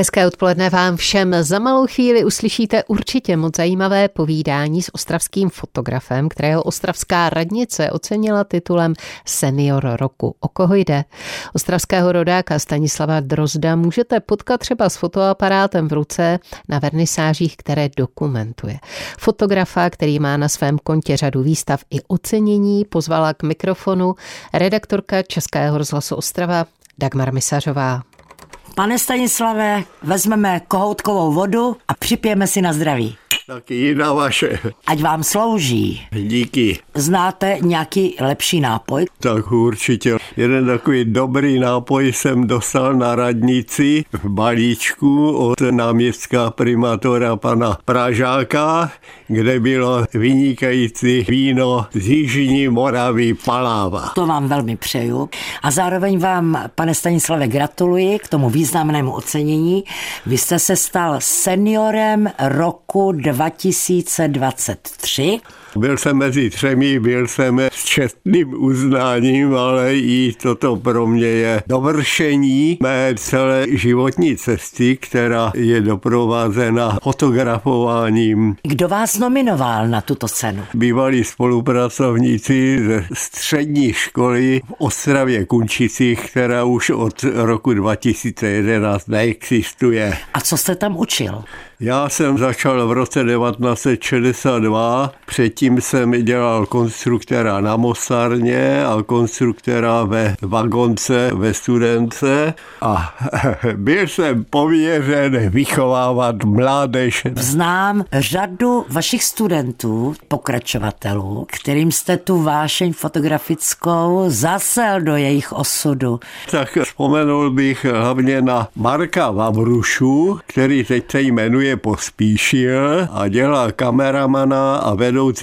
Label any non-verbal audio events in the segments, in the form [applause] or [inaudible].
Hezké odpoledne vám všem. Za malou chvíli uslyšíte určitě moc zajímavé povídání s ostravským fotografem, kterého ostravská radnice ocenila titulem Senior roku. O koho jde? Ostravského rodáka Stanislava Drozda můžete potkat třeba s fotoaparátem v ruce na vernisážích, které dokumentuje. Fotografa, který má na svém kontě řadu výstav i ocenění, pozvala k mikrofonu redaktorka Českého rozhlasu Ostrava Dagmar Misařová. Pane Stanislave, vezmeme kohoutkovou vodu a připijeme si na zdraví. Taky jiná vaše. Ať vám slouží. Díky. Znáte nějaký lepší nápoj? Tak určitě. Jeden takový dobrý nápoj jsem dostal na radnici v balíčku od náměstka primátora pana Pražáka, kde bylo vynikající víno z Jižní Moravy Paláva. To vám velmi přeju. A zároveň vám, pane Stanislave, gratuluji k tomu významnému ocenění. Vy jste se stal seniorem roku 2023. Byl jsem mezi třemi, byl jsem s čestným uznáním, ale i toto pro mě je dovršení mé celé životní cesty, která je doprovázena fotografováním. Kdo vás nominoval na tuto cenu? Bývalí spolupracovníci ze střední školy v Ostravě Kunčicích, která už od roku 2011 neexistuje. A co jste tam učil? Já jsem začal v roce 1962, předtím jsem dělal konstruktéra na Mosárně a konstruktéra ve vagonce ve Studence a [laughs] byl jsem pověřen vychovávat mládež. Znám řadu vašich studentů, pokračovatelů, kterým jste tu vášeň fotografickou zasel do jejich osudu. Tak vzpomenul bych hlavně na Marka Vavrušu, který teď se jmenuje je Pospíšil a dělá kameramana a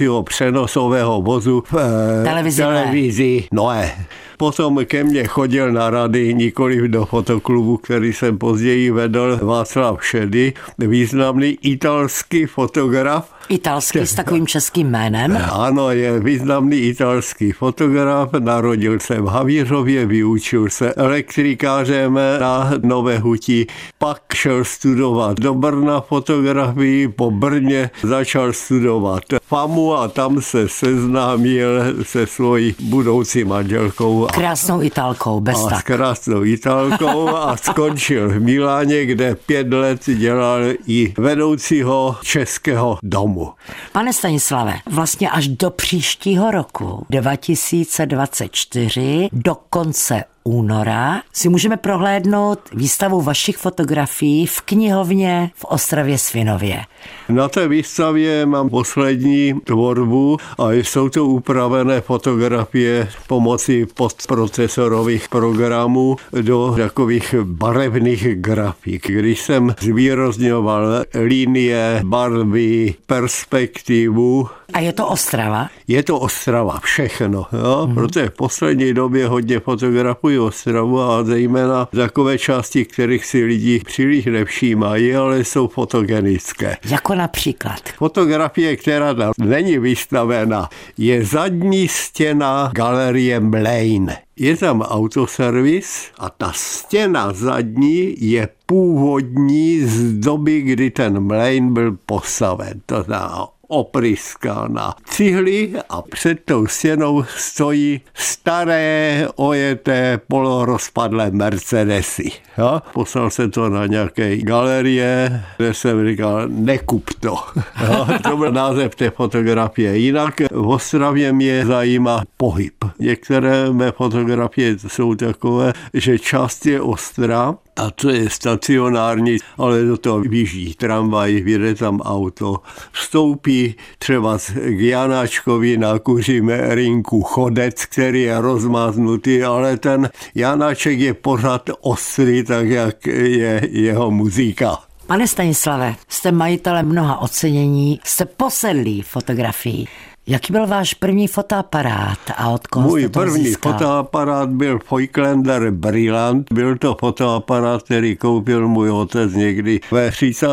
vedoucího přenosového vozu v eh, televizi, televizi Noé. Potom ke mně chodil na rady, nikoli do fotoklubu, který jsem později vedl Václav Šedy, významný italský fotograf, Italský s takovým českým jménem? Ano, je významný italský fotograf, narodil se v Havířově, vyučil se elektrikářem na Nové Huti, pak šel studovat do Brna fotografii, po Brně začal studovat FAMu a tam se seznámil se svojí budoucí manželkou. Krásnou Italkou, bez a tak. S krásnou Italkou a skončil v Miláně, kde pět let dělal i vedoucího českého domu domu. Pane Stanislave, vlastně až do příštího roku 2024, do konce února si můžeme prohlédnout výstavu vašich fotografií v knihovně v Ostravě Svinově. Na té výstavě mám poslední tvorbu a jsou to upravené fotografie pomocí postprocesorových programů do takových barevných grafik. Když jsem zvýrozňoval linie, barvy, perspektivu, a je to Ostrava? Je to Ostrava, všechno. Jo? Mm. Protože v poslední době hodně fotografuji Ostravu a zejména takové části, kterých si lidi příliš nevšímají, ale jsou fotogenické. Jako například? Fotografie, která tam není vystavena, je zadní stěna galerie Mlejn. Je tam autoservis a ta stěna zadní je původní z doby, kdy ten mlejn byl postaven. To znamená na cihly a před tou stěnou stojí staré ojeté polorozpadlé Mercedesy. Jo? Poslal se to na nějaké galerie, kde jsem říkal, nekup to. Jo? To byl název té fotografie. Jinak v Ostravě mě zajímá pohyb. Některé mé fotografie jsou takové, že část je ostrá, a to je stacionární, ale do toho vyjíždí tramvaj, vyjde tam auto, vstoupí třeba k Janáčkovi na kuřím rinku chodec, který je rozmáznutý, ale ten Janáček je pořád ostrý, tak jak je jeho muzika. Pane Stanislave, jste majitelem mnoha ocenění, jste posedlý fotografií. Jaký byl váš první fotoaparát a od koho Můj jste to první získal? fotoaparát byl Voigtlander Brillant. Byl to fotoaparát, který koupil můj otec někdy ve 30.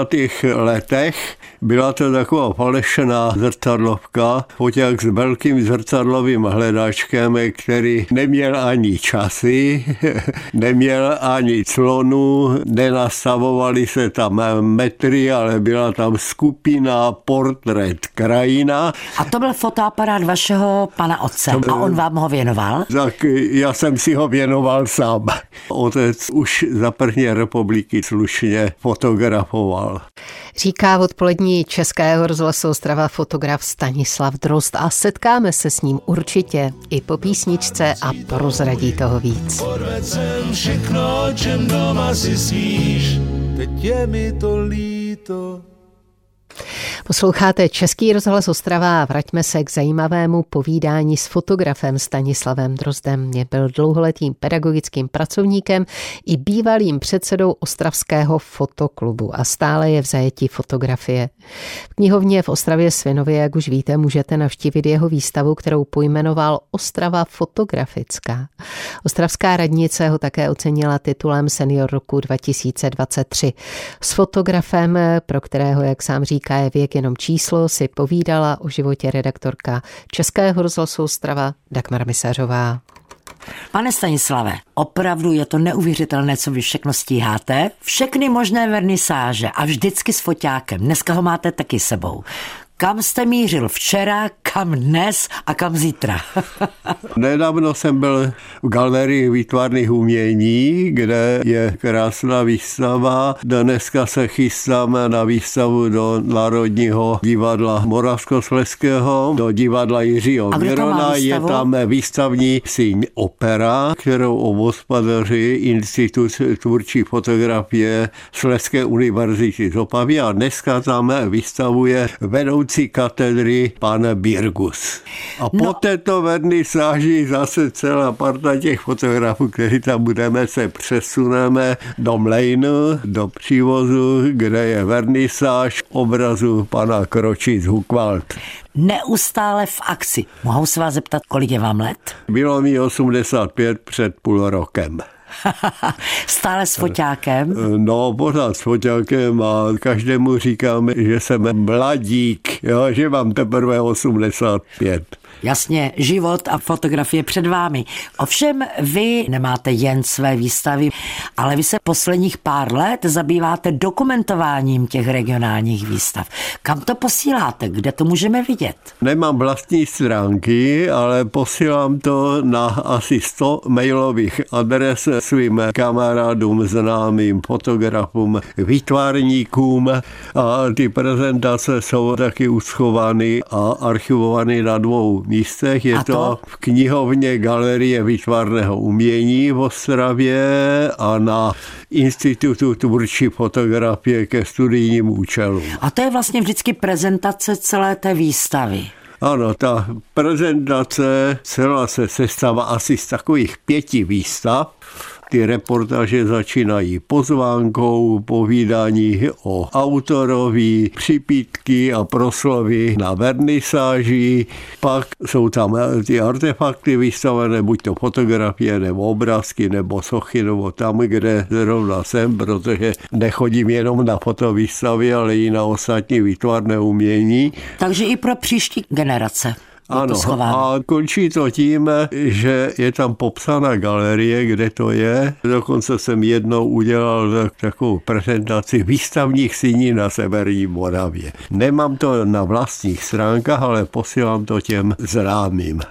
letech. Byla to taková falešná zrcadlovka, foťák s velkým zrcadlovým hledáčkem, který neměl ani časy, [laughs] neměl ani clonu, nenastavovaly se tam metry, ale byla tam skupina, portrét, krajina. A to byl fotoaparát vašeho pana otce a on vám ho věnoval? Tak já jsem si ho věnoval sám. Otec už za první republiky slušně fotografoval. Říká v odpolední Českého rozhlasu Ostrava fotograf Stanislav Drost a setkáme se s ním určitě i po písničce a prozradí toho víc. Všechno, čem doma si sníš, teď je mi to líto. Posloucháte Český rozhlas Ostrava a vraťme se k zajímavému povídání s fotografem Stanislavem Drozdem. Je byl dlouholetým pedagogickým pracovníkem i bývalým předsedou Ostravského fotoklubu a stále je v zajetí fotografie. V knihovně v Ostravě Svinově, jak už víte, můžete navštívit jeho výstavu, kterou pojmenoval Ostrava fotografická. Ostravská radnice ho také ocenila titulem Senior roku 2023. S fotografem, pro kterého, jak sám říká, je věk jenom číslo, si povídala o životě redaktorka Českého rozhlasu Ostrava Dagmar Misařová. Pane Stanislave, opravdu je to neuvěřitelné, co vy všechno stíháte. Všechny možné vernisáže a vždycky s foťákem. Dneska ho máte taky sebou. Kam jste mířil včera, kam dnes a kam zítra? [laughs] Nedávno jsem byl v galerii výtvarných umění, kde je krásná výstava. Dneska se chystám na výstavu do Národního divadla Moravskosleského, do divadla Jiřího A Měrona. Je tam výstavní síň opera, kterou obospodaří Institut tvůrčí fotografie Sleské univerzity z Opavy a dneska tam vystavuje vedoucí katedry pan Birgus. A po No. této vernisáži zase celá parta těch fotografů, kteří tam budeme, se přesuneme do Mlejnu, do přívozu, kde je vernisáž obrazu pana Kroči z Hukvald. Neustále v akci. Mohou se vás zeptat, kolik je vám let? Bylo mi 85 před půl rokem. [laughs] Stále s foťákem? No, pořád s foťákem a každému říkám, že jsem mladík, jo, že mám teprve 85. Jasně, život a fotografie před vámi. Ovšem, vy nemáte jen své výstavy, ale vy se posledních pár let zabýváte dokumentováním těch regionálních výstav. Kam to posíláte? Kde to můžeme vidět? Nemám vlastní stránky, ale posílám to na asi 100 mailových adres svým kamarádům, známým, fotografům, výtvarníkům a ty prezentace jsou taky uschovány a archivovány na dvou místech. Je to? to v knihovně Galerie výtvarného umění v Ostravě a na Institutu tvůrčí fotografie ke studijním účelům. A to je vlastně vždycky prezentace celé té výstavy. Ano, ta prezentace celá se sestává asi z takových pěti výstav. Ty reportáže začínají pozvánkou, povídání o autorovi, připítky a proslovy na vernisáži. Pak jsou tam ty artefakty vystavené, buď to fotografie, nebo obrázky, nebo sochy, nebo tam, kde zrovna jsem, protože nechodím jenom na fotovýstavy, ale i na ostatní výtvarné umění. Takže i pro příští generace. Ano, schováno. a končí to tím, že je tam popsána galerie, kde to je. Dokonce jsem jednou udělal takovou prezentaci výstavních síní na Severní Moravě. Nemám to na vlastních stránkách, ale posílám to těm známým.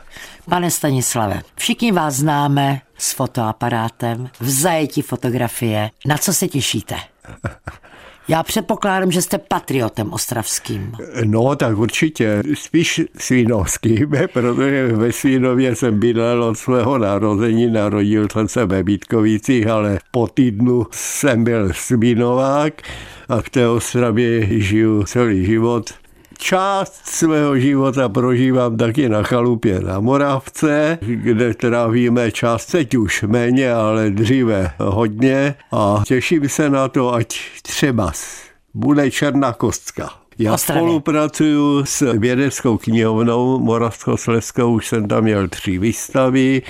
Pane Stanislave, všichni vás známe s fotoaparátem, v zajetí fotografie. Na co se těšíte? [laughs] Já předpokládám, že jste patriotem ostravským. No, tak určitě spíš svínovským, [laughs] protože ve Svínově jsem bydlel od svého narození, narodil jsem se ve Vítkovicích, ale po týdnu jsem byl svínovák a v té Ostravě žiju celý život. Část svého života prožívám taky na chalupě na Moravce, kde trávíme čas teď už méně, ale dříve hodně a těším se na to, ať třeba bude černá kostka. Já Ostravě. spolupracuju s vědeckou knihovnou Moravskoslezskou, už jsem tam měl tři výstavy.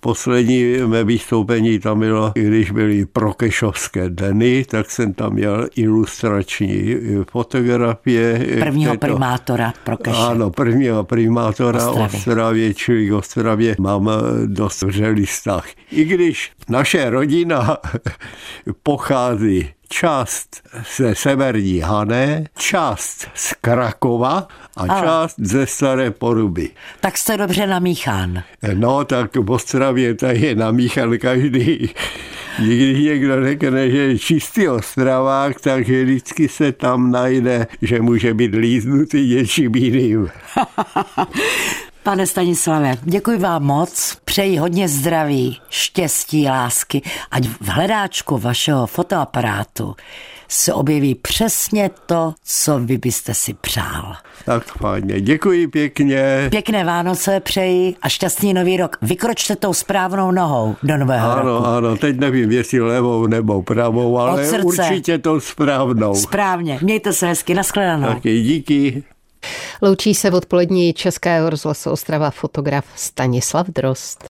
Poslední mé vystoupení tam bylo, když byly Prokešovské dny, tak jsem tam měl ilustrační fotografie. Prvního této- primátora Prokeše. Ano, prvního primátora Ostravy. Ostravě, čili k Ostravě mám eh, dost vřelý vztah. I když naše rodina [laughs] pochází část ze severní Hané, část z Krakova a Ale. část ze Staré Poruby. Tak jste dobře namíchán. No, tak v Ostravě to je namíchal každý. Když někdo řekne, že je čistý ostravák, tak vždycky se tam najde, že může být líznutý něčím jiným. [laughs] Pane Stanislave, děkuji vám moc, přeji hodně zdraví, štěstí, lásky, ať v hledáčku vašeho fotoaparátu se objeví přesně to, co vy byste si přál. Tak fajně, děkuji pěkně. Pěkné Vánoce přeji a šťastný nový rok. Vykročte tou správnou nohou do nového roku. Ano, ano, teď nevím, jestli levou nebo pravou, ale určitě tou správnou. Správně, mějte se hezky, nashledanou. Taky díky. Loučí se v odpolední Českého rozhlasu Ostrava fotograf Stanislav Drost.